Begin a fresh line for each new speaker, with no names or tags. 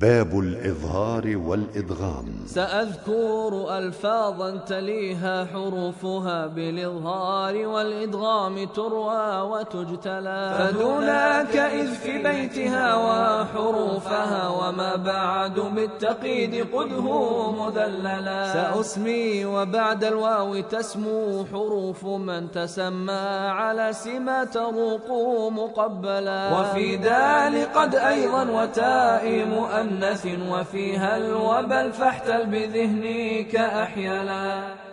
باب الإظهار والإدغام.
سأذكر ألفاظا تليها حروفها بالإظهار والإدغام تروى وتجتلى. فدوناك إذ في بيتها وحروفها وما بعد بالتقييد قده مذللا. سأسمي وبعد الواو تسمو حروف من تسمى على سما تروق مقبلا. وفي دال قد أيضا وتاء مؤنث وفيها الوبل فاحتل بذهنك أحيلا.